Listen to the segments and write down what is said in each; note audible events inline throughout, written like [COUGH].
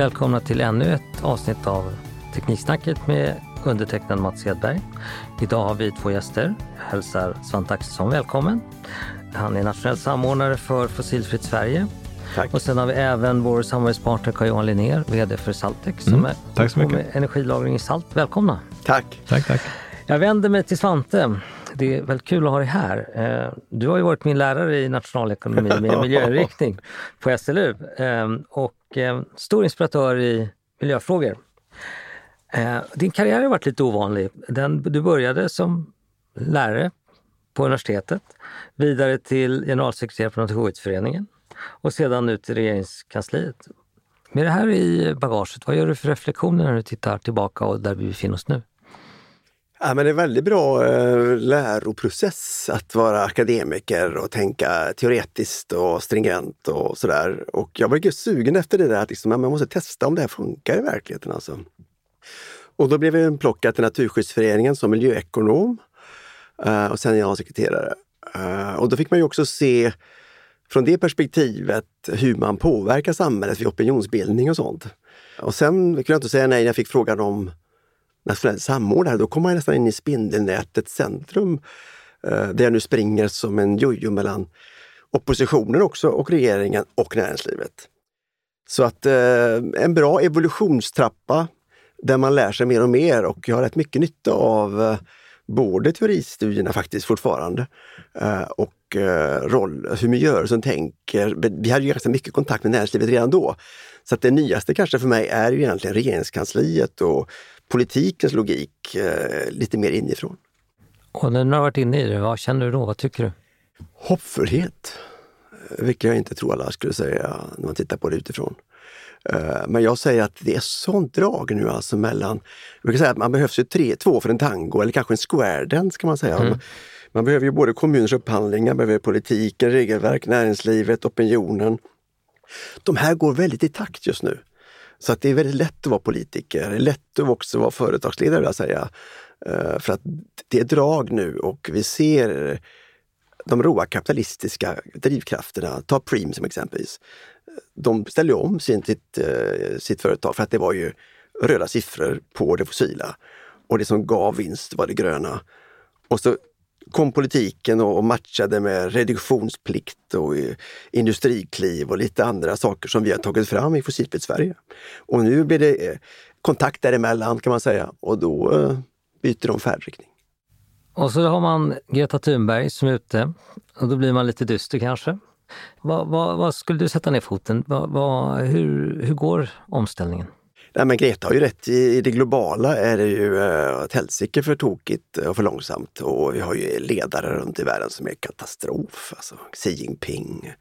Välkomna till ännu ett avsnitt av Tekniksnacket med undertecknad Mats Hedberg. Idag har vi två gäster. Jag hälsar Svante Axelsson välkommen. Han är nationell samordnare för Fossilfritt Sverige. Tack. Och sen har vi även vår samarbetspartner Carl-Johan Linnér, VD för Saltex, som Mm, är tack så mycket. med energilagring i salt. Välkomna! Tack. Tack, tack. Jag vänder mig till Svante. Det är väldigt kul att ha dig här. Eh, Du har ju varit min lärare i nationalekonomi med [LAUGHS] miljöinriktning på SLU eh, och eh, stor inspiratör i miljöfrågor. Eh, Din karriär har varit lite ovanlig. Den, du började som lärare på universitetet, vidare till generalsekreterare på Naturskyddsföreningen och sedan ut till regeringskansliet. Med det här i bagaget, vad gör du för reflektioner när du tittar tillbaka och där vi befinner oss nu? Ja, men det är en väldigt bra eh, läroprocess att vara akademiker och tänka teoretiskt och stringent och sådär. Och jag var ju sugen efter det där att liksom, ja, man måste testa om det här funkar i verkligheten. Alltså. Och då blev jag plockad till Naturskyddsföreningen som miljöekonom eh, och sen generalsekreterare. Eh, och då fick man ju också se från det perspektivet hur man påverkar samhället vid opinionsbildning och sånt. Och sen kunde jag inte säga nej när jag fick frågan om nationell samordnare. Då kommer man nästan in i spindelnätets centrum eh, där jag nu springer som en jojo mellan oppositionen också och regeringen och näringslivet. Så att eh, en bra evolutionstrappa där man lär sig mer och mer och jag har rätt mycket nytta av eh, både teoristudierna faktiskt fortfarande eh, och eh, roll, hur miljörörelsen tänker. Vi hade ju ganska mycket kontakt med näringslivet redan då. Så att det nyaste kanske för mig är ju egentligen regeringskansliet och politikens logik eh, lite mer inifrån. Och när du har varit inne i det, vad känner du då? Vad tycker du? Hoppfullhet, eh, vilket jag inte tror alla skulle säga när man tittar på det utifrån. Eh, Men jag säger att det är sånt drag nu alltså mellan, jag brukar säga att man behövs ju tre, två för en tango eller kanske en square dance kan man säga. Mm. Man behöver ju både kommuners upphandlingar, behöver politiken, regelverk, näringslivet, opinionen. De här går väldigt i takt just nu. Så att det är väldigt lätt att vara politiker, det är lätt att också vara företagsledare vill jag säga. Eh, för att det är drag nu och vi ser de råa kapitalistiska drivkrafterna, ta Preem som exempelvis. De ställde om sin, sitt, eh, sitt företag för att det var ju röda siffror på det fossila. Och det som gav vinst var det gröna. Och så kom politiken och matchade med reduktionsplikt och eh, industrikliv och lite andra saker som vi har tagit fram i Fossilfritt Sverige. Och nu blir det eh, kontakt däremellan kan man säga och då eh, byter de färdriktning. Och så har man Greta Thunberg som är ute och då blir man lite dyster kanske. Vad, vad, vad skulle du sätta ner foten? Vad, hur, hur går omställningen? Nej, men Greta har ju rätt. I i det globala är det ju eh, ett helsike för tokigt och för långsamt. Och vi har ju ledare runt i världen som är katastrof. Alltså Xi Jinping,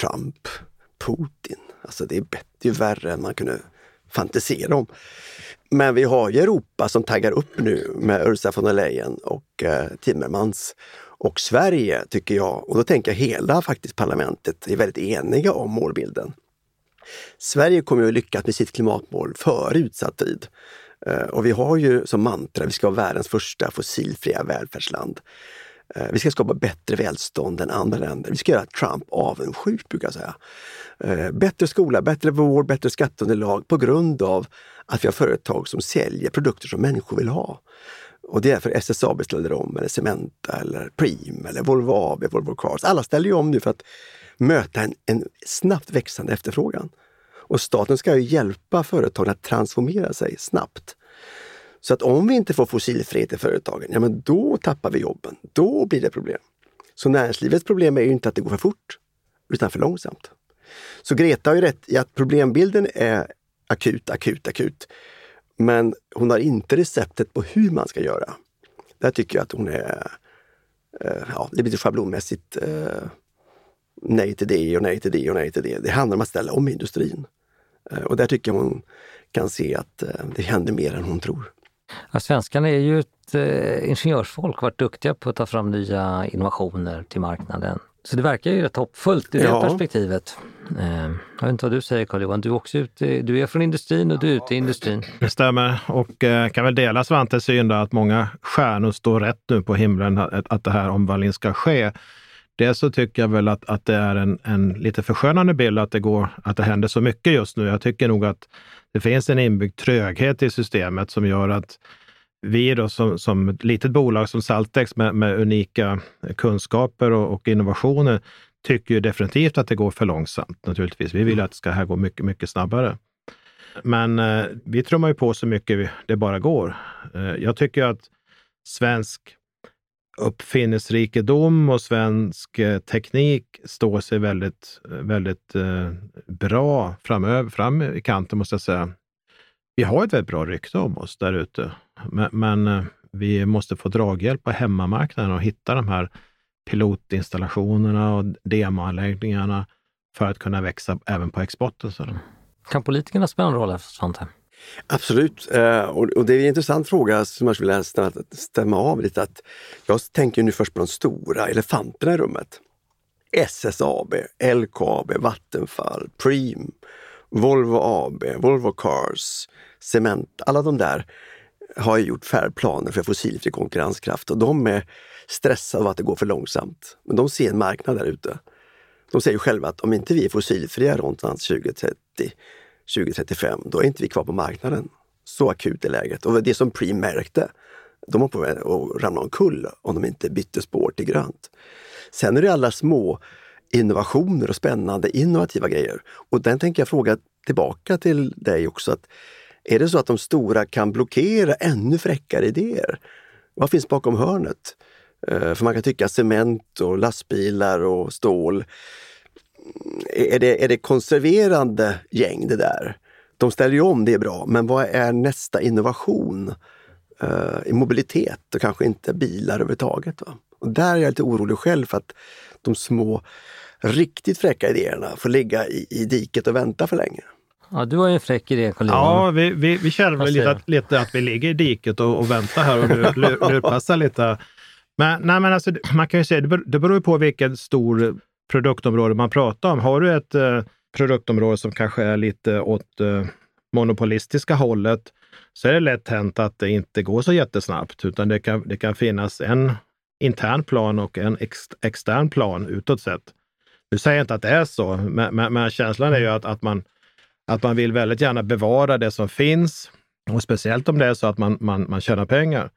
Trump, Putin. Alltså det är, bättre, värre än man kunde fantisera om. Men vi har ju Europa som taggar upp nu med Ursula von der Leyen och eh, Timmermans. Och Sverige tycker jag, och då tänker jag hela faktiskt parlamentet, är väldigt eniga om målbilden. Sverige kommer ju att lyckas med sitt klimatmål före utsatt tid. Eh, och vi har ju som mantra, vi ska vara världens första fossilfria välfärdsland. Eh, vi ska skapa bättre välstånd än andra länder. Vi ska göra Trump avundsjuk, brukar jag säga. Eh, bättre skola, bättre vård, bättre skatteunderlag på grund av att vi har företag som säljer produkter som människor vill ha. Och det är därför SSAB ställer om, eller Cementa, eller Preem, eller Volvo AB, Volvo Cars. Alla ställer ju om nu för att möta en, en snabbt växande efterfrågan. Och staten ska ju hjälpa företagen att transformera sig snabbt. Så att om vi inte får fossilfrihet i företagen, ja men då tappar vi jobben. Då blir det problem. Så näringslivets problem är ju inte att det går för fort, utan för långsamt. Så Greta har ju rätt i att problembilden är akut, akut, akut. Men hon har inte receptet på hur man ska göra. Där tycker jag att hon är, eh, ja, det blir lite schablonmässigt eh, nej till det och nej till det och nej till det. Det handlar om att ställa om industrin. Eh, och där tycker jag hon kan se att eh, det händer mer än hon tror. Ja, svenskarna är ju ett eh, ingenjörsfolk, varit duktiga på att ta fram nya innovationer till marknaden. Så det verkar ju rätt hoppfullt i det Ja. perspektivet. Eh, jag vet inte vad du säger Carl-Johan, du är också ute, du är från industrin och du är ute i industrin. Det stämmer och eh, kan väl dela Svantes syn där att många stjärnor står rätt nu på himlen att, att det här omvandlingen ska ske. Dels så tycker jag väl att, att det är en, en lite förskönande bild att det, går, att det händer så mycket just nu. Jag tycker nog att det finns en inbyggd tröghet i systemet som gör att vi då som, som ett litet bolag som Saltex med, med unika kunskaper och, och, innovationer tycker ju definitivt att det går för långsamt naturligtvis. Vi vill att det ska här gå mycket, mycket snabbare. Men eh, vi trummar ju på så mycket det bara går. Eh, jag tycker att svensk uppfinningsrikedom och svensk eh, teknik står sig väldigt, eh, väldigt eh, bra framöver, fram i kanten måste jag säga. Vi har ett väldigt bra rykte om oss där ute, men, men vi måste få draghjälp på hemmamarknaden och hitta de här pilotinstallationerna och demoanläggningarna för att kunna växa även på exporten. Så. Kan politikerna spela en roll här, Svante? Absolut, eh, och det är en intressant fråga som jag skulle vilja stämma av lite. Att jag tänker nu först på de stora elefanterna i rummet. SSAB, LKAB, Vattenfall, Preem, Volvo AB, Volvo Cars, Cement. Alla de där har gjort färdplaner för fossilfri konkurrenskraft och de är stressade av att det går för långsamt. Men de ser en marknad där ute. De säger själva att om inte vi är fossilfria runt 2030 2035, då är inte vi kvar på marknaden. Så akut är läget. Och det som Preem märkte, de var på väg att ramla omkull om de inte bytte spår till grönt. Sen är det alla små innovationer och spännande innovativa grejer. Och den tänker jag fråga tillbaka till dig också. Att är det så att de stora kan blockera ännu fräckare idéer? Vad finns bakom hörnet? Eh, för man kan tycka cement och lastbilar och stål är det, är det konserverande gäng det där? De ställer ju om, det är bra, men vad är nästa innovation? Uh, I mobilitet och kanske inte bilar överhuvudtaget. Va? Och där är jag lite orolig själv för att de små riktigt fräcka idéerna får ligga i, i diket och vänta för länge. Ja, du har ju en fräck idé, carl Ja, vi, vi, vi känner väl lite att, lite att vi ligger i diket och, och väntar här och lurpassar [LAUGHS] lite. Men, nej, men alltså, man kan ju säga, det, det beror på vilken stor produktområde man pratar om. Har du ett eh, produktområde som kanske är lite åt eh, monopolistiska hållet så är det lätt hänt att det inte går så jättesnabbt, utan det kan, det kan finnas en intern plan och en ex, extern plan utåt sett. Nu säger jag inte att det är så, men, men, men känslan är ju att, att, man, att man vill väldigt gärna bevara det som finns. Och speciellt om det är så att man, man, man tjänar pengar.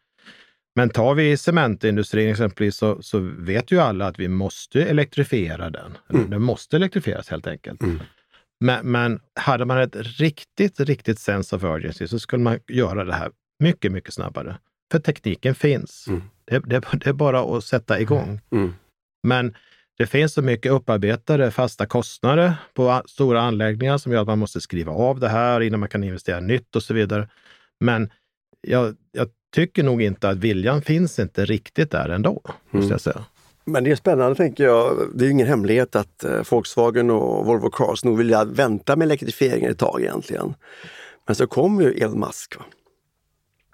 Men tar vi cementindustrin exempelvis så, så vet ju alla att vi måste elektrifiera den. Mm. Den måste elektrifieras helt enkelt. Mm. Men, men hade man ett riktigt, riktigt sense of urgency så skulle man göra det här mycket, mycket snabbare. För tekniken finns. Mm. Det, det, det, är bara att sätta igång. Mm. Men det finns så mycket upparbetade fasta kostnader på stora anläggningar som gör att man måste skriva av det här innan man kan investera nytt och så vidare. Men jag, jag tycker nog inte att viljan finns inte riktigt där ändå, måste mm. jag säga. Men det är spännande tänker jag. Det är ingen hemlighet att eh, Volkswagen och Volvo Cars nog vill vänta med elektrifieringen ett tag egentligen. Men så kom ju Elon Musk.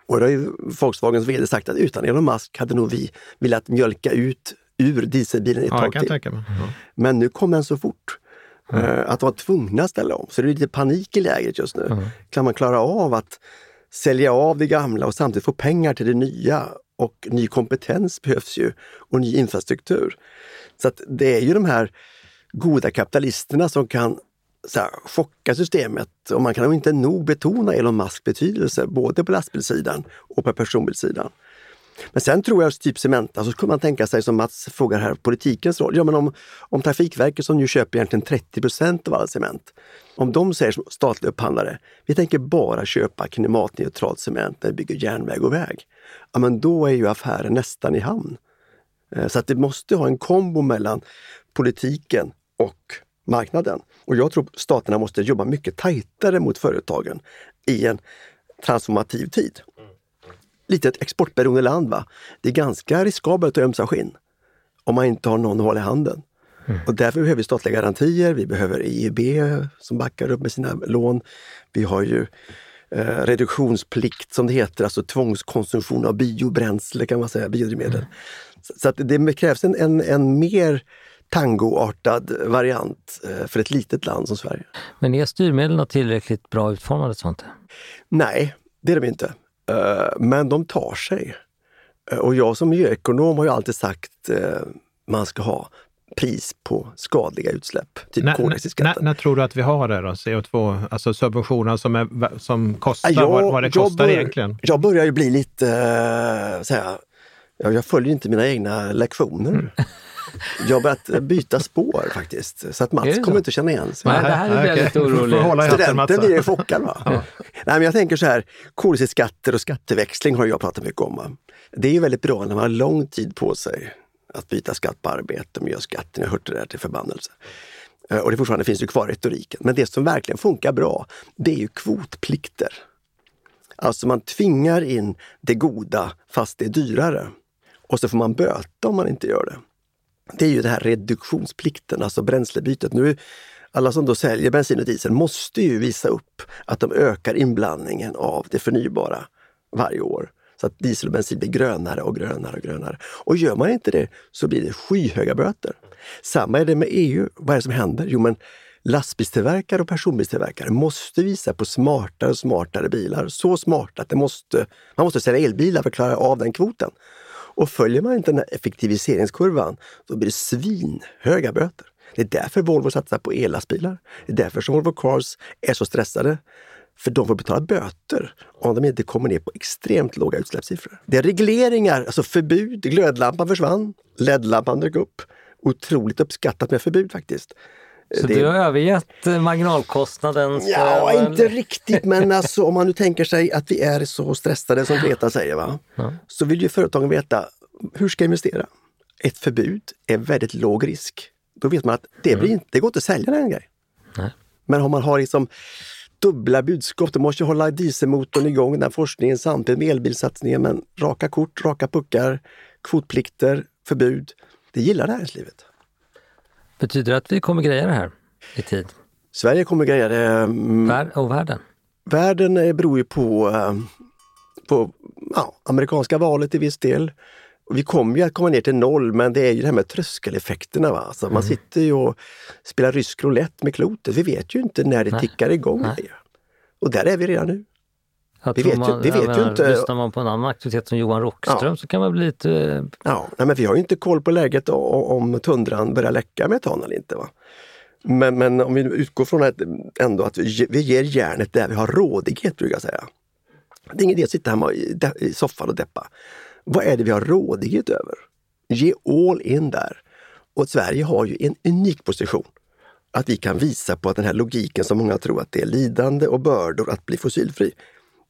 Och då har ju Volkswagens VD sagt att utan Elon Musk hade nog vi velat mjölka ut ur dieselbilen ett ja, tag till. Mm. Men nu kom den så fort. Mm. Att vara tvungna att ställa om. Så det är lite panik i läget just nu. Mm. Kan man klara av att sälja av det gamla och samtidigt få pengar till det nya. Och ny kompetens behövs ju och ny infrastruktur. Så att det är ju de här goda kapitalisterna som kan så här, chocka systemet och man kan nog inte nog betona Elon Musks betydelse både på lastbilssidan och på personbilssidan. Men sen tror jag, typ Cementa, så skulle man tänka sig som Mats frågar här, politikens roll. Ja, men om, om Trafikverket som nu köper egentligen 30% av all cement, om de säger som statlig upphandlare, vi tänker bara köpa klimatneutralt cement när vi bygger järnväg och väg. Ja, men då är ju affären nästan i hamn. Eh, så att det måste ha en kombo mellan politiken och marknaden. Och jag tror staterna måste jobba mycket tajtare mot företagen i en transformativ tid litet exportberoende land. Va? Det är ganska riskabelt att ömsa skinn om man inte har någon att hålla i handen. Mm. Och därför behöver vi statliga garantier. Vi behöver EIB som backar upp med sina lån. Vi har ju eh, reduktionsplikt som det heter, alltså tvångskonsumtion av biobränsle kan man säga, biodrivmedel. Mm. Så, så, att det krävs en, en, en mer tangoartad variant eh, för ett litet land som Sverige. Men är styrmedlen tillräckligt bra utformade? Sånt? Nej, det är de inte. Eh, men de tar sig. Eh, och jag som miljöekonom har ju alltid sagt eh, man ska ha pris på skadliga utsläpp, typ när. När, när, tror du att vi har det då, CO2, alltså subventioner som, är, som kostar jag, vad, vad det kostar bör, egentligen? Jag börjar ju bli lite, så här, jag följer inte mina egna lektioner. Mm. Jag har börjat byta spår faktiskt, så att Mats kommer inte känna igen sig. Nej, det här är jag lite orolig. Studenten blir ju chockad. Va? [LAUGHS] Ja. Nej, men jag tänker så här, koldioxidskatter och skatteväxling har jag pratat mycket om. Det är ju väldigt bra när man har lång tid på sig att byta skatt på arbete och miljöskatten. Jag har hört det där till förbannelse. Eh, och det fortfarande finns ju kvar i retoriken. Men det som verkligen funkar bra, det är ju kvotplikter. Alltså man tvingar in det goda fast det är dyrare. Och så får man böta om man inte gör det. Det är ju den här reduktionsplikten, alltså bränslebytet. Nu, alla som då säljer bensin och diesel måste ju visa upp att de ökar inblandningen av det förnybara varje år. Så att diesel och bensin blir grönare och grönare och grönare. Och gör man inte det så blir det skyhöga böter. Samma är det med EU. Vad är det som händer? Jo, men lastbilstillverkare och personbilstillverkare måste visa på smartare och smartare bilar. Så smarta att det måste, man måste sälja elbilar för att klara av den kvoten. Och följer man inte den här effektiviseringskurvan, då blir det svinhöga böter. Det är därför Volvo satsar på ellastbilar. Det är därför som Volvo Cars är så stressade. För de får betala böter om de inte kommer ner på extremt låga utsläppssiffror. Det är regleringar, alltså förbud. Glödlampan försvann, LED-lampan dök upp. Otroligt uppskattat med förbud faktiskt. Så det... du har övergett eh, marginalkostnaden? Ja, inte riktigt, men alltså, om man nu tänker sig att vi är så stressade som Greta säger, va? Ja. så vill ju företagen veta hur ska jag investera? Ett förbud är väldigt låg risk. Då vet man att det, blir mm. inte, det går inte att sälja den grejen. Men om man har liksom dubbla budskap, du måste hålla dieselmotorn igång, den forskningen samtidigt med elbilsatsningen, men raka kort, raka puckar, kvotplikter, förbud. Det gillar näringslivet. Betyder det att vi kommer greja det här i tid? Sverige kommer greja det. Mm. Vär och världen? Världen beror ju på, eh, på ja, amerikanska valet i viss del. Vi kommer ju att komma ner till noll, men det är ju det här med tröskeleffekterna. Va? Alltså mm. Man sitter ju och spelar rysk roulette med klotet. Vi vet ju inte när det Nej. tickar igång. Nej. Och där är vi redan nu. Jag vi vet, man, ju, vi vet ju inte... Lyssnar man på en annan aktivitet som Johan Rockström ja. så kan man bli lite... Ja, nej, men vi har ju inte koll på läget om tundran börjar läcka metan eller inte. Va? Men, men om vi utgår från att, ändå att vi, vi ger järnet där vi har rådighet, brukar jag säga. Det är ingen idé att sitta hemma i, i soffan och deppa. Vad är det vi har rådighet över? Ge all in där. Och Sverige har ju en unik position. Att vi kan visa på att den här logiken som många tror att det är lidande och bördor att bli fossilfri,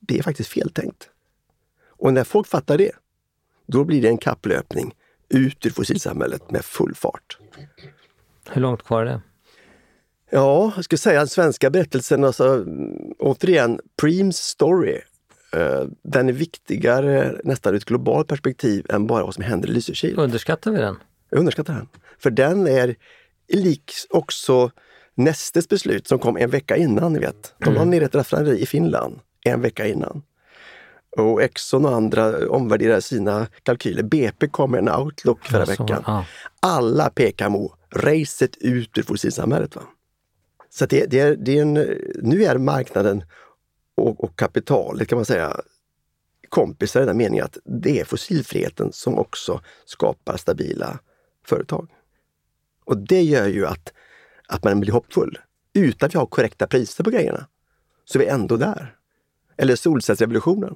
det är faktiskt feltänkt. Och när folk fattar det, då blir det en kapplöpning ut ur fossilsamhället med full fart. Hur långt kvar är det? Ja, jag skulle säga den svenska berättelsen, alltså, återigen, Preems story Eh, den är viktigare nästan ur ett globalt perspektiv än bara vad som händer i Lysekil. Underskattar vi den? Jag underskattar den. För den är lik också Nestes beslut som kom en vecka innan. Ni vet. De la ner ett raffinaderi i Finland en vecka innan. Och Exxon och andra omvärderade sina kalkyler. BP kom med en outlook förra ja, veckan. Ja. Alla pekar mot racet ut ur fossilsamhället. Va? Så det, det, är, det är en, nu är marknaden och, och kapitalet kan man säga kompisar i den meningen att det är fossilfriheten som också skapar stabila företag. Och det gör ju att, att man blir hoppfull. Utan att vi har korrekta priser på grejerna så är vi ändå där. Eller solcellsrevolutionen.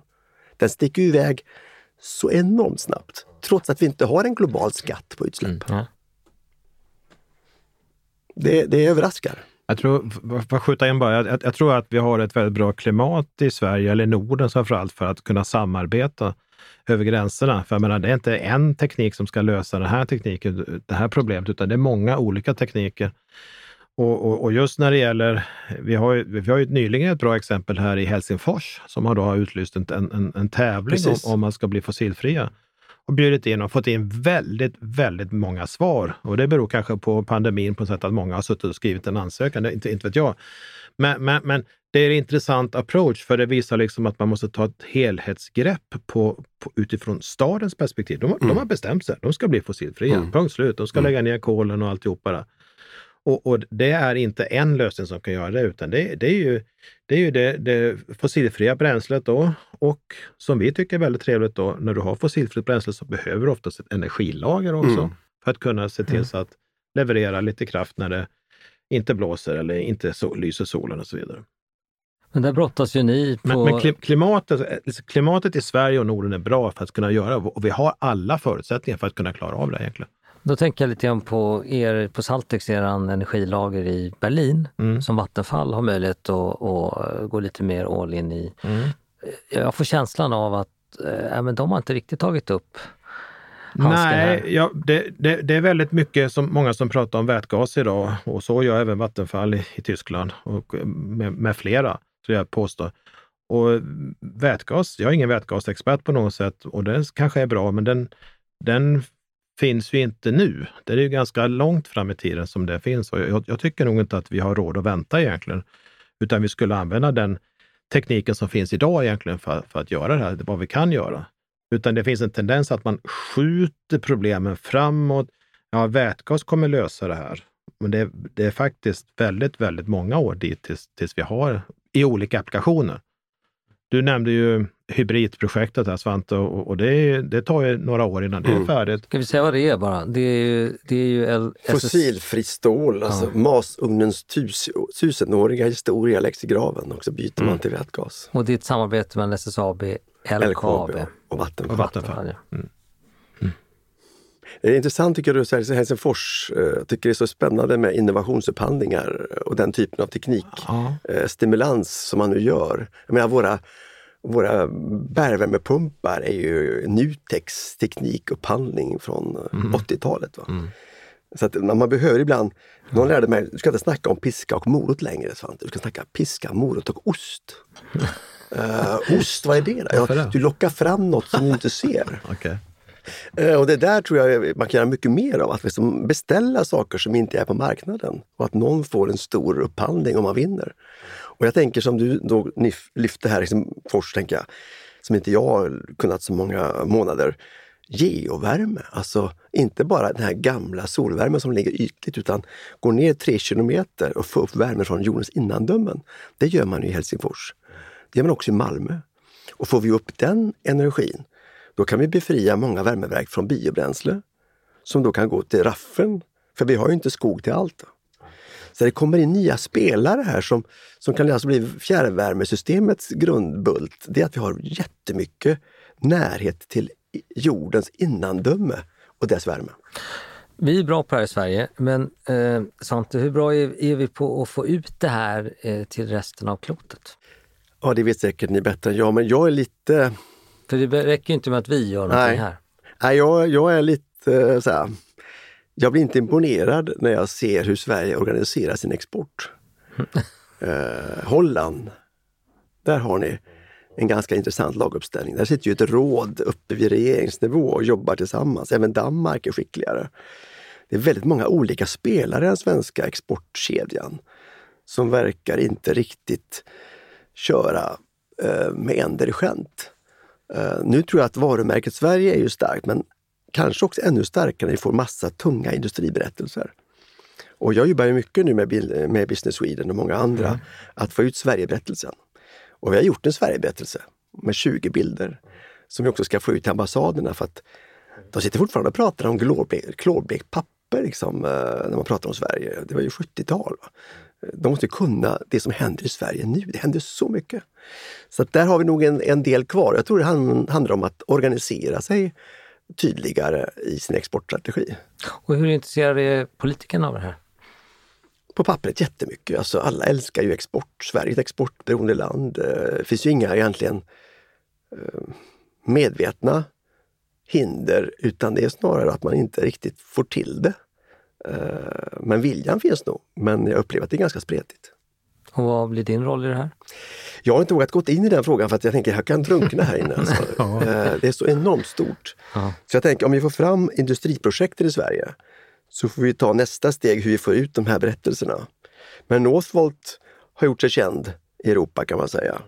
Den sticker iväg så enormt snabbt trots att vi inte har en global skatt på utsläpp. Mm. Det, det överraskar. Jag tror, för att skjuta in bara, jag, jag, tror att vi har ett väldigt bra klimat i Sverige, eller Norden framförallt, för att kunna samarbeta över gränserna. För jag menar, det är inte en teknik som ska lösa den här tekniken, det här problemet, utan det är många olika tekniker. Och, och, och just när det gäller, vi har, ju, vi har ju nyligen ett bra exempel här i Helsingfors som har då utlyst en, en, en tävling om, om man ska bli fossilfria och bjudit in och fått in väldigt, väldigt många svar. Och det beror kanske på pandemin på så sätt att många har suttit och skrivit en ansökan, inte, inte vet jag. Men, men, men det är en intressant approach för det visar liksom att man måste ta ett helhetsgrepp på, på utifrån stadens perspektiv. De, mm. de, har bestämt sig, de ska bli fossilfria, mm. punkt slut. De ska mm. lägga ner kolen och alltihopa. Där. Och, och, det är inte en lösning som kan göra det, utan det, det är ju, det, är ju det, det, fossilfria bränslet då. Och som vi tycker är väldigt trevligt då, när du har fossilfritt bränsle så behöver du oftast ett energilager också mm. för att kunna se till mm. så att leverera lite kraft när det inte blåser eller inte så, lyser solen och så vidare. Men där brottas ju ni på... Men, men klimatet, alltså, klimatet i Sverige och Norden är bra för att kunna göra och vi har alla förutsättningar för att kunna klara av det egentligen. Då tänker jag lite grann på er på Saltex, er energilager i Berlin, mm. som Vattenfall har möjlighet att, att, gå lite mer all in i. Mm. Jag får känslan av att äh, men de har inte riktigt tagit upp Nej, ja, det, det, det, är väldigt mycket som många som pratar om vätgas idag och så gör även Vattenfall i, i Tyskland och med, med flera, så jag påstår. Och vätgas, jag är ingen vätgasexpert på något sätt och den kanske är bra, men den, den finns ju inte nu. Det är ju ganska långt fram i tiden som det finns och jag, jag tycker nog inte att vi har råd att vänta egentligen, utan vi skulle använda den tekniken som finns idag egentligen för, för att göra det här, vad vi kan göra. Utan det finns en tendens att man skjuter problemen framåt. Ja, vätgas kommer lösa det här. Men det, det är faktiskt väldigt, väldigt många år dit tills, tills vi har i olika applikationer. Du nämnde ju hybridprojektet här Svante och, och det, det, tar ju några år innan det är mm. färdigt. Ska vi säga vad det är bara? Det är ju, det är ju L Fossilfritt stål, ja. alltså masugnens tus, tusenåriga historia läggs i graven och så byter mm. man till vätgas. Och det är ett samarbete mellan SSAB, LKAB, LKAB och Vattenfall. Och Vattenfall. Ja. Mm. mm. Det är intressant tycker du, så Helsingfors, eh, jag tycker det är så spännande med innovationsupphandlingar och den typen av teknikstimulans ja. som man nu gör. Jag menar, våra våra bergvärmepumpar är ju Nuteks teknikupphandling från mm. 80-talet. Mm. Så att man behöver ibland, någon lärde mig, du ska inte snacka om piska och morot längre Svante, du ska snacka piska, morot och ost. uh, [LAUGHS] ost, vad är det? Då? Ja, du lockar fram något som du inte ser. [LAUGHS] okay. uh, och det där tror jag man kan göra mycket mer av, att liksom beställa saker som inte är på marknaden och att någon får en stor upphandling om man vinner. Och jag tänker som du då lyfte här, liksom, Fors, tänker jag, som inte jag har kunnat så många månader. Geovärme, alltså inte bara den här gamla solvärmen som ligger ytligt utan går ner tre kilometer och får upp värme från jordens innandömen. Det gör man i Helsingfors. Det gör man också i Malmö. Och får vi upp den energin, då kan vi befria många värmeverk från biobränsle som då kan gå till raffen. För vi har ju inte skog till allt. Så det kommer in nya spelare här som, som kan alltså bli fjärrvärmesystemets grundbult. Det är att vi har jättemycket närhet till jordens innandöme och dess värme. Vi är bra på det här i Sverige, men eh, Svante, hur bra är, är, vi på att få ut det här eh, till resten av klotet? Ja, det vet säkert ni bättre än jag, men jag är lite... För det räcker inte med att vi gör någonting Nej. här. Nej, jag, jag är lite eh, så här, jag blir inte imponerad när jag ser hur Sverige organiserar sin export. [LAUGHS] eh, Holland, där har ni en ganska intressant laguppställning. Där sitter ju ett råd uppe vid regeringsnivå och jobbar tillsammans. Även Danmark är skickligare. Det är väldigt många olika spelare i den svenska exportkedjan som verkar inte riktigt köra eh, med en dirigent. Uh, nu tror jag att varumärket Sverige är ju starkt, men kanske också ännu starkare när vi får massa tunga industriberättelser. Och jag jobbar ju mycket nu med, med Business Sweden och många andra mm. att få ut Sverigeberättelsen. Och vi har gjort en Sverigeberättelse med 20 bilder som vi också ska få ut till ambassaderna för att de sitter fortfarande och pratar om klorblekt papper liksom, eh, när man pratar om Sverige. Det var ju 70-tal. De måste kunna det som händer i Sverige nu. Det händer så mycket. Så där har vi nog en, en del kvar. Jag tror det handlar om att organisera sig tydligare i sin exportstrategi. Och hur intresserade är politikerna av det här? På pappret jättemycket. Alltså alla älskar ju export. Sverige är ett exportberoende land. Eh, det finns ju inga egentligen eh, medvetna hinder utan det är snarare att man inte riktigt får till det. Eh, men viljan finns nog, men jag upplever att det är ganska spretigt. Och vad blir din roll i det här? Jag har inte vågat gå in i den frågan för att jag tänker att jag kan drunkna här inne. Alltså. [LAUGHS] ja. Eh, det är så enormt stort. Ja. Så jag tänker om vi får fram industriprojekten i Sverige så får vi ta nästa steg hur vi får ut de här berättelserna. Men Northvolt har gjort sig känd i Europa kan man säga.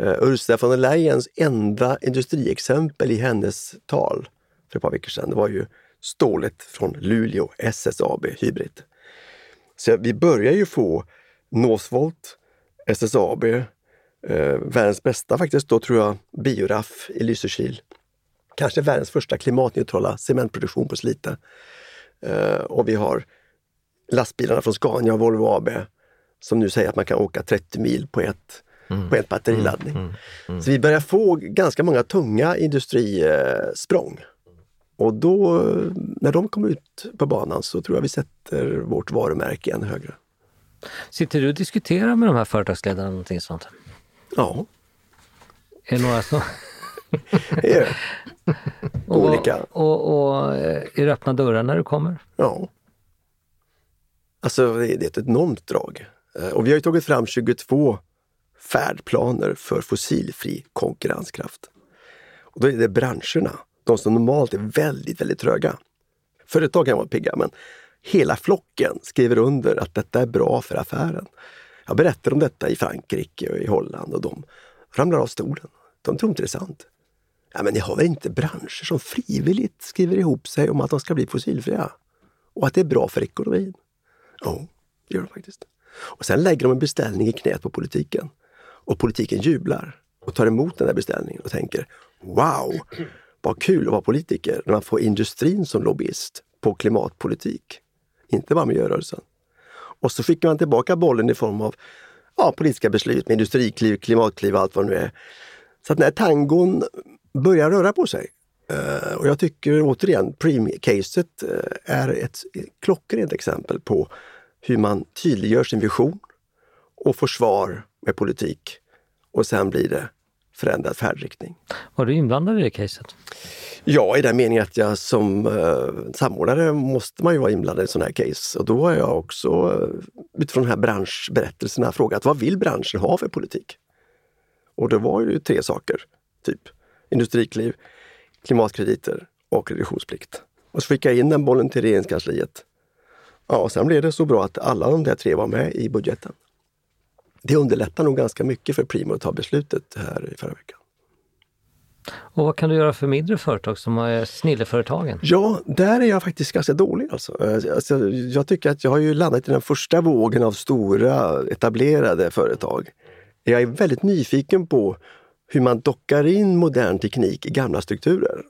Uh, Ursula von der Leyens enda industriexempel i hennes tal för ett par veckor sedan, det var ju stålet från Luleå, SSAB Hybrid. Så vi börjar ju få Northvolt, SSAB, eh, världens bästa faktiskt då tror jag, Bioraff i Lysekil. Kanske världens första klimatneutrala cementproduktion på Slite. Eh, och vi har lastbilarna från Scania och Volvo AB som nu säger att man kan åka 30 mil på ett, mm. på ett batteriladdning. Mm. Mm. Så vi börjar få ganska många tunga industrisprång. Och då, när de kommer ut på banan så tror jag vi sätter vårt varumärke än högre. Sitter du och diskuterar med de här företagsledarna någonting sånt? Ja. Är det några som... är [LAUGHS] Olika. Och, och, och eh, är det öppna dörrar när du kommer? Ja. Alltså det är ett enormt drag. Eh, och vi har tagit fram 22 färdplaner för fossilfri konkurrenskraft. Och då är det branscherna, de som normalt är väldigt, väldigt tröga. Företag kan vara pigga, men hela flocken skriver under att detta är bra för affären. Jag berättar om detta i Frankrike och i Holland och de ramlar av stolen. De tror inte det är sant. Ja, men ni har väl inte branscher som frivilligt skriver ihop sig om att de ska bli fossilfria? Och att det är bra för ekonomin? Ja, det gör de faktiskt. Och sen lägger de en beställning i knät på politiken. Och politiken jublar och tar emot den där beställningen och tänker Wow, vad kul att vara politiker när man får industrin som lobbyist på klimatpolitik. Inte bara miljörörelsen. Och så skickar man tillbaka bollen i form av ja, politiska beslut med industrikliv, klimatkliv och allt vad det nu är. Så att när tangon börjar röra på sig eh, och jag tycker återigen, Preem-caset eh, är ett klockrent exempel på hur man tydliggör sin vision och får svar med politik. Och sen blir det förändrad färdriktning. Var du inblandad i det caset? Ja, i den meningen att jag som uh, samordnare måste man ju vara inblandad i sådana här case. Och då har jag också uh, utifrån de här branschberättelserna frågat vad vill branschen ha för politik? Och det var ju tre saker, typ industrikliv, klimatkrediter och reduktionsplikt. Och så skickade jag in den bollen till regeringskansliet. Ja, och sen blev det så bra att alla de där tre var med i budgeten. Det underlättar nog ganska mycket för Primo att ta beslutet här i förra veckan. Och vad kan du göra för mindre företag som är snilleföretagen? Ja, där är jag faktiskt ganska dålig. Alltså. Alltså, jag tycker att jag har ju landat i den första vågen av stora etablerade företag. Jag är väldigt nyfiken på hur man dockar in modern teknik i gamla strukturer.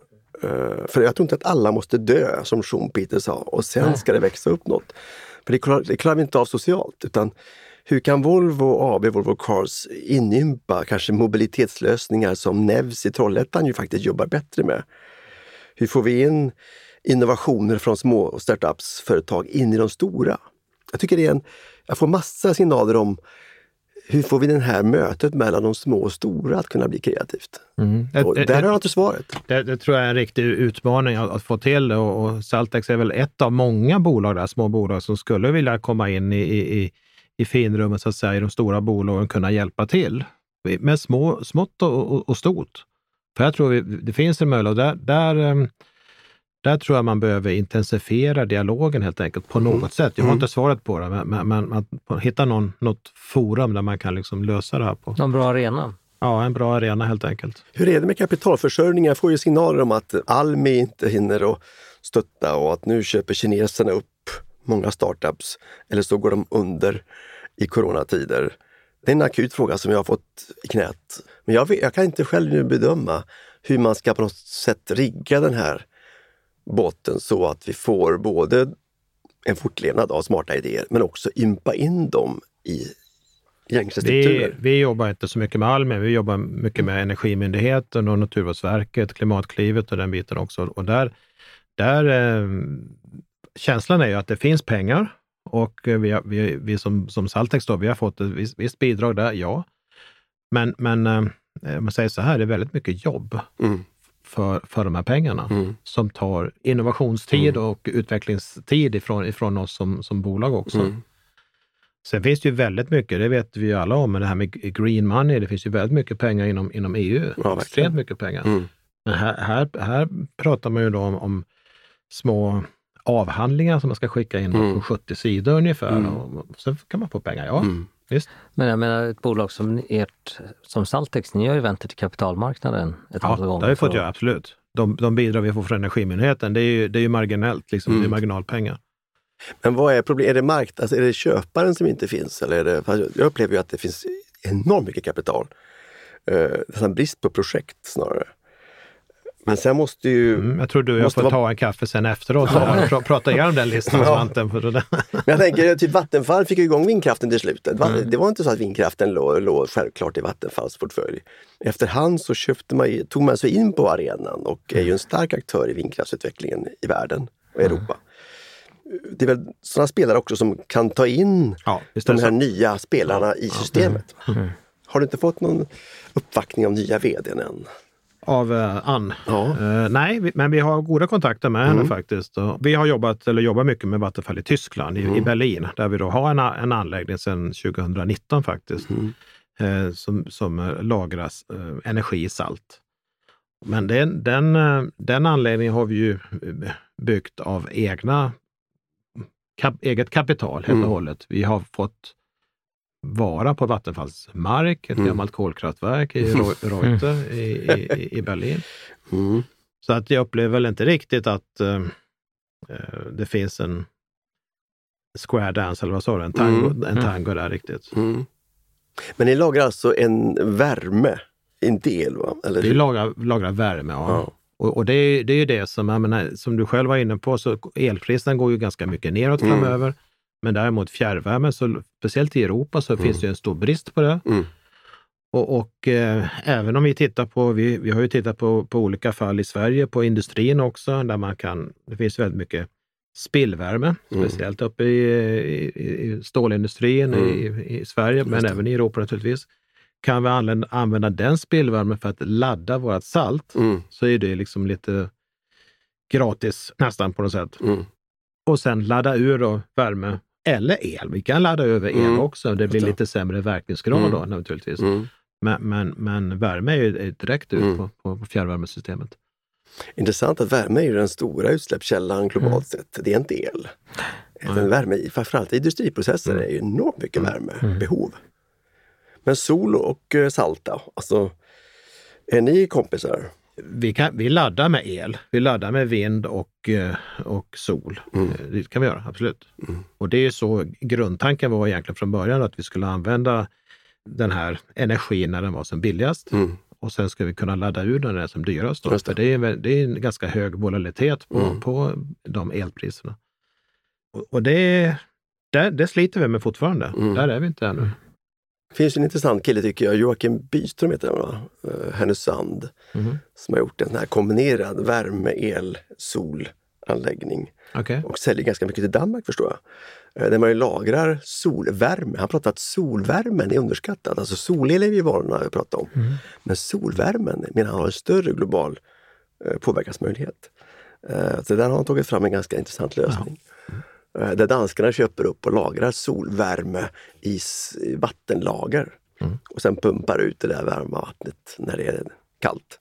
Uh, för jag tror inte att alla måste dö, som Schumpeter sa, och sen ska det växa upp något. För det klarar, det klarar vi inte av socialt. utan hur kan Volvo AB, Volvo Cars, inympa kanske mobilitetslösningar som Nevs i Trollhättan ju faktiskt jobbar bättre med? Hur får vi in innovationer från små startups-företag in i de stora? Jag tycker det är en, jag får massa signaler om hur får vi det här mötet mellan de små och stora att kunna bli kreativt? Mm. Och där har jag inte svaret. Det, det, tror jag är en riktig utmaning att, att få till och, och Saltex är väl ett av många bolag, där, små bolag, som skulle vilja komma in i, i, i finrummet, så att säga, i de stora bolagen, kunna hjälpa till med små, smått och, och, och stort. För jag tror vi, det finns en möjlighet. Där, där ehm, där tror jag man behöver intensifiera dialogen helt enkelt på något mm. sätt. Jag har mm. inte svaret på det, men, men, men hitta någon, något forum där man kan liksom lösa det här på. Någon bra arena? Ja, en bra arena helt enkelt. Hur är det med kapitalförsörjningen? Jag får ju signaler om att Almi inte hinner att stötta och att nu köper kineserna upp många startups eller så går de under i coronatider. Det är en akut fråga som jag har fått i knät. Men jag, vet, jag kan inte själv nu bedöma hur man ska på något sätt rigga den här båten så att vi får både en fortlevnad av smarta idéer men också ympa in dem i gängse strukturer. Vi, vi jobbar inte så mycket med Almi, vi jobbar mycket med Energimyndigheten och Naturvårdsverket, Klimatklivet och den biten också. Och där, där eh, känslan är ju att det finns pengar och vi, har, vi, vi som, som Saltex då, vi har fått ett visst, visst bidrag där, ja. Men, men eh, om man säger så här, det är väldigt mycket jobb. Mm för, för de här pengarna mm. som tar innovationstid mm. och utvecklingstid ifrån, ifrån oss som, som bolag också. Mm. Sen finns det ju väldigt mycket, det vet vi ju alla om, men det här med green money, det finns ju väldigt mycket pengar inom, inom EU. Ja, extremt mycket pengar. Mm. Men här, här, här pratar man ju då om, om små avhandlingar som man ska skicka in mm. på 70 sidor ungefär. Mm. Och sen kan man få pengar, ja. Mm. Visst. Men jag menar ett bolag som ert, som Saltex, ni har ju vänt till kapitalmarknaden ett antal gånger. det har vi fått göra, absolut. De, de bidrag vi får från Energimyndigheten, det är ju, det är ju marginellt, liksom, mm. det är marginalpengar. Men vad är problemet? Är det marknad, alltså är det köparen som inte finns? Eller är det, jag upplever ju att det finns enormt mycket kapital. Eh, brist på projekt snarare. Men sen måste ju... Mm, jag tror du och jag får vara... ta en kaffe sen efteråt och prata igenom den listan, Svante. Men jag tänker, typ Vattenfall fick igång vindkraften till slut. Mm. Det var inte så att vindkraften låg, låg självklart i Vattenfalls portfölj. Efterhand så köpte man, tog man sig in på arenan och är ju en stark aktör i vindkraftsutvecklingen i världen och Europa. Mm. Det är väl sådana spelare också som kan ta in ja, de här så. nya spelarna i systemet. Mm. Har du inte fått någon uppvaktning av nya vdn än? Av uh, Ann? Ja. Uh, nej, men vi har goda kontakter med mm. henne faktiskt. Och vi har jobbat, eller jobbar mycket med Vattenfall i Tyskland, i, mm. i Berlin, där vi då har en, en anläggning sedan 2019 faktiskt, mm. uh, som, som lagras energi i salt. Men den, den, den anläggningen har vi ju byggt av egna, kap, eget kapital helt och mm. hållet. Vi har fått vara på Vattenfalls mark, ett mm. gammalt kolkraftverk i Reuter [LAUGHS] i, i, i, Berlin. Mm. Så att jag upplever väl inte riktigt att uh, det finns en square dance, eller vad sa du, en tango, mm. en tango där riktigt. Mm. Men ni lagrar alltså en värme, en del? Va? Eller? Vi lagrar, lagrar värme, ja. ja. Och, och, det, är, det är ju det som, menar, som du själv var inne på, så elpriserna går ju ganska mycket neråt mm. framöver. Men däremot fjärrvärme, så, speciellt i Europa, så mm. finns det en stor brist på det. Mm. Och, och eh, även om vi tittar på, vi, vi har ju tittat på, på olika fall i Sverige, på industrin också, där man kan, det finns väldigt mycket spillvärme, mm. speciellt uppe i, i, i stålindustrin mm. i, i Sverige, men även i Europa naturligtvis. Kan vi använda, använda den spillvärmen för att ladda vårt salt, mm. så är det liksom lite gratis nästan på något sätt. Mm. Och sen ladda ur då värme eller el. Vi kan ladda över el mm. också. Det blir lite sämre verkningsgrad mm. då naturligtvis. Mm. Men, men, men värme är ju direkt ut mm. på, på, fjärrvärmesystemet. Intressant att värme är den stora utsläppskällan globalt mm. sett. Det är inte el. Mm. Värme, framförallt i industriprocesser, är ju enormt mycket värmebehov. Men sol och eh, salt då? Alltså, är ni kompisar? Vi, kan, vi laddar med el, vi laddar med vind och, eh, och sol. Mm. Eh, det kan vi göra, absolut. Mm. Och det är så grundtanken var egentligen från början, att vi skulle använda den här energin när den var som billigast. Mm. Och sen ska vi kunna ladda ur när den är som dyrast. Då. Det. För det är, det är en ganska hög volatilitet på, mm. på de elpriserna. Och, och det, det, det sliter vi med fortfarande. Mm. Där är vi inte ännu. Det finns en intressant kille tycker jag, Joakim Byström heter han va? Uh, Härnösand. Mm. Som har gjort en sån här kombinerad värme, el, solanläggning. Okay. Och säljer ganska mycket till Danmark förstår jag. Uh, där man ju lagrar solvärme. Han pratar att solvärmen är underskattad. Alltså solel är vi vana att prata om. Mm. Men solvärmen menar han har en större global uh, påverkansmöjlighet. Så där har han tagit fram en ganska intressant lösning. Ja. Eh, där danskarna köper upp och lagrar solvärme i vattenlager mm. och sen pumpar ut det där varma vattnet när det är kallt.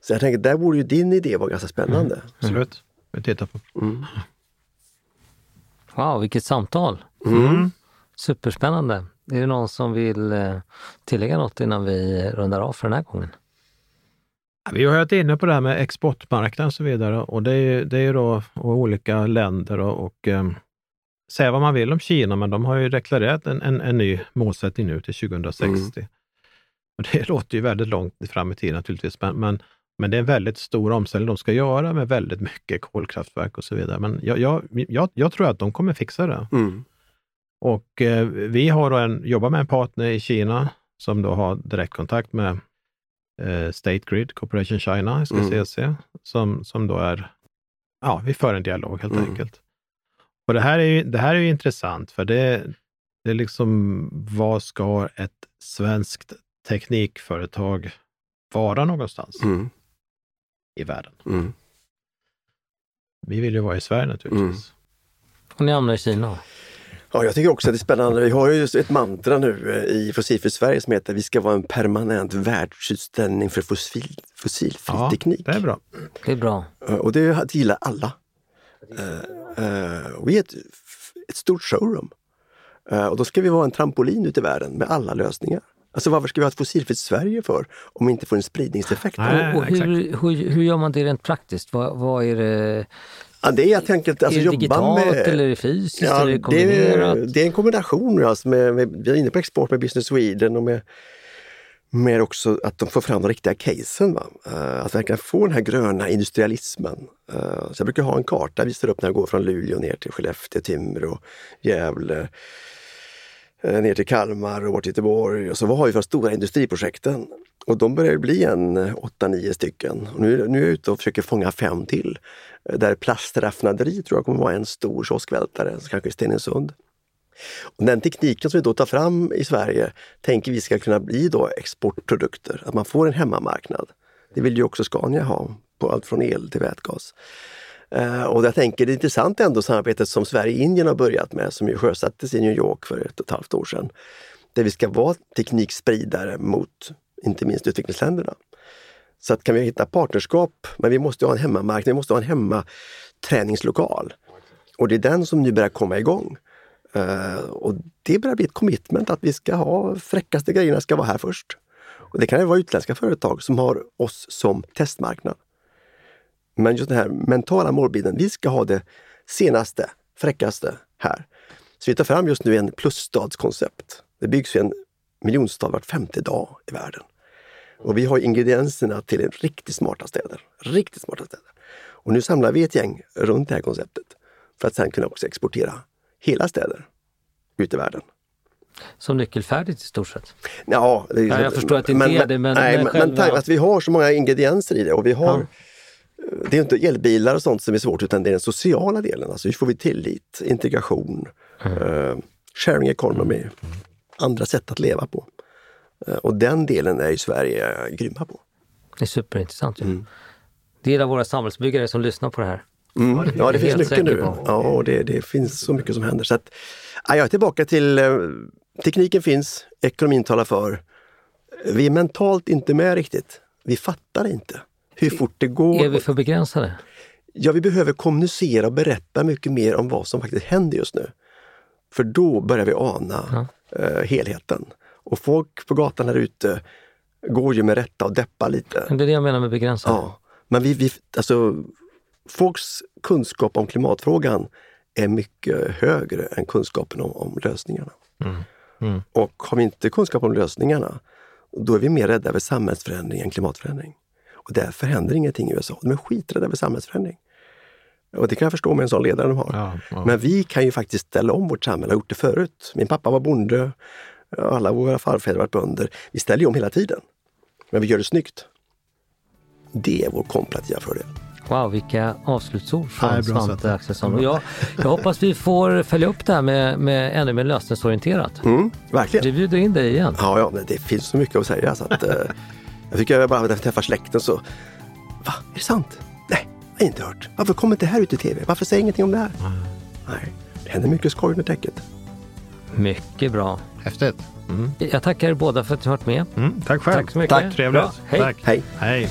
Så jag tänker, där borde ju din idé vara ganska spännande. Mm. Absolut, vi tittar på. Mm. Wow, vilket samtal! Mm. Superspännande! Är det någon som vill eh, tillägga något innan vi rundar av för den här gången? Vi har varit inne på det här med exportmarknaden och så vidare och det är, det är då olika länder och, och um, säga vad man vill om Kina, men de har ju deklarerat en, en, en ny målsättning nu till 2060. Mm. Och det [LAUGHS] låter ju väldigt långt fram i tiden naturligtvis, men, men, men det är en väldigt stor omställning de ska göra med väldigt mycket kolkraftverk och så vidare. Men jag, jag, jag, jag tror att de kommer fixa det. Mm. Och eh, vi har då en, jobbar med en partner i Kina som då har direktkontakt med eh, State Grid Corporation China, SKCC, mm. som, som då är, ja, vi för en dialog helt mm. enkelt. Och det här är ju, det här är ju intressant, för det, det är liksom, vad ska ett svenskt teknikföretag vara någonstans mm. i världen? Mm. Vi vill ju vara i Sverige naturligtvis. Mm. Och ni hamnar i Kina? Ja, jag tycker också att det är spännande. Vi har ju ett mantra nu eh, i Fossilfritt Sverige som heter vi ska vara en permanent världsutställning för fossil, fossilfri ja, teknik. Det är bra. Det är bra. Eh, och det gillar alla. Uh, vi är ett, ett stort showroom. Och då ska vi vara en trampolin ute i världen med alla lösningar. Alltså varför ska vi ha ett fossilfritt Sverige för om vi inte får en spridningseffekt? Nej, och hur, hur, hur, gör man det rent praktiskt? Vad, vad är det Ja, det är helt enkelt alltså, är det digitalt med, eller är det fysiskt? Ja, eller är det, det, är en kombination. Alltså med, med, vi är inne på export med Business Sweden och med, med också att de får fram de riktiga casen. Va? Uh, att verkligen få den här gröna industrialismen. Uh, så jag brukar ha en karta, visar upp när jag går från Luleå ner till Skellefteå, Timrå, Gävle, uh, ner till Kalmar och bort till Göteborg. Och så vad har vi för stora industriprojekten? Och de börjar bli en eh, 8-9 stycken. Och nu, nu är jag ute och försöker fånga fem till. Eh, där plastraffinaderi tror jag kommer vara en stor kioskvältare, kanske i Stenungsund. Och den tekniken som vi då tar fram i Sverige tänker vi ska kunna bli då exportprodukter, att man får en hemmamarknad. Det vill ju också Scania ha, på allt från el till vätgas. Eh, och jag tänker det är intressant ändå samarbetet som Sverige-Indien har börjat med, som ju sjösattes i New York för ett och ett halvt år sedan. Där vi ska vara teknikspridare mot inte minst utvecklingsländerna. Så att kan vi hitta partnerskap, men vi måste ha en hemmamarknad, vi måste ha en hemmaträningslokal. Och det är den som nu börjar komma igång. Uh, och det börjar bli ett commitment att vi ska ha fräckaste grejerna ska vara här först. Och det kan ju vara utländska företag som har oss som testmarknad. Men just den här mentala målbilden, vi ska ha det senaste, fräckaste här. Så vi tar fram just nu en plusstadskoncept. Det byggs en miljonstad vart femte dag i världen. Och vi har ingredienserna till en riktigt smarta städer. Riktigt smarta städer. Och nu samlar vi ett gäng runt det här konceptet för att sen kunna också exportera hela städer ut i världen. Som nyckelfärdigt i stort sett? Ja, det, ja jag förstår att det inte är det, men, nej, men, själva... men att vi har så många ingredienser i det och vi har ja. Det är inte elbilar och sånt som är svårt utan det är den sociala delen. Alltså hur får vi tillit, integration, mm. uh, sharing economy, mm. andra sätt att leva på. Uh, och den delen är ju Sverige grymma på. Det är superintressant. Mm. Det är av våra samhällsbyggare som lyssnar på det här. Mm. Ja, det finns mycket nu. Ja, det, det finns så mycket som händer. Så att, ja, jag är tillbaka till eh, tekniken finns, ekonomin talar för. Vi är mentalt inte med riktigt. Vi fattar inte hur fort det går. Är vi för begränsade? Ja, vi behöver kommunicera och berätta mycket mer om vad som faktiskt händer just nu. För då börjar vi ana ja. uh, helheten. Och folk på gatan här ute går ju med rätta och deppar lite. Det är det jag menar med begränsade. Ja. Men vi, vi, alltså, folks kunskap om klimatfrågan är mycket högre än kunskapen om, om lösningarna. Mm. Mm. Och har vi inte kunskap om lösningarna, då är vi mer rädda över samhällsförändring än klimatförändring. Och därför händer ingenting i USA. De är skiträdda över samhällsförändring. Och det kan jag förstå med en sån ledare de har. Ja, ja. Men vi kan ju faktiskt ställa om vårt samhälle, har gjort det förut. Min pappa var bonde, alla våra farfäder var bönder. Vi ställer ju om hela tiden. Men vi gör det snyggt. Det är vår komparativa fördel. Wow, vilka avslutsord från Svante Axelsson. Och jag, jag hoppas vi får följa upp det här med, med ännu mer lösningsorienterat. Mm, verkligen. Vi bjuder in dig igen. Ja, ja det finns så mycket att säga. Så att, eh, jag tycker jag bara när jag träffar släkten så, va, är det sant? Nej, jag har inte hört. Varför kommer inte det här ut i tv? Varför säger ingenting om det här? Mm. Nej, det händer mycket skoj under täcket. Mycket bra. Häftigt. Mm. Jag tackar er båda för att ni varit med. Mm, tack själv. Tack så mycket. Tack, trevligt. Hej. Tack. Hej. Hej.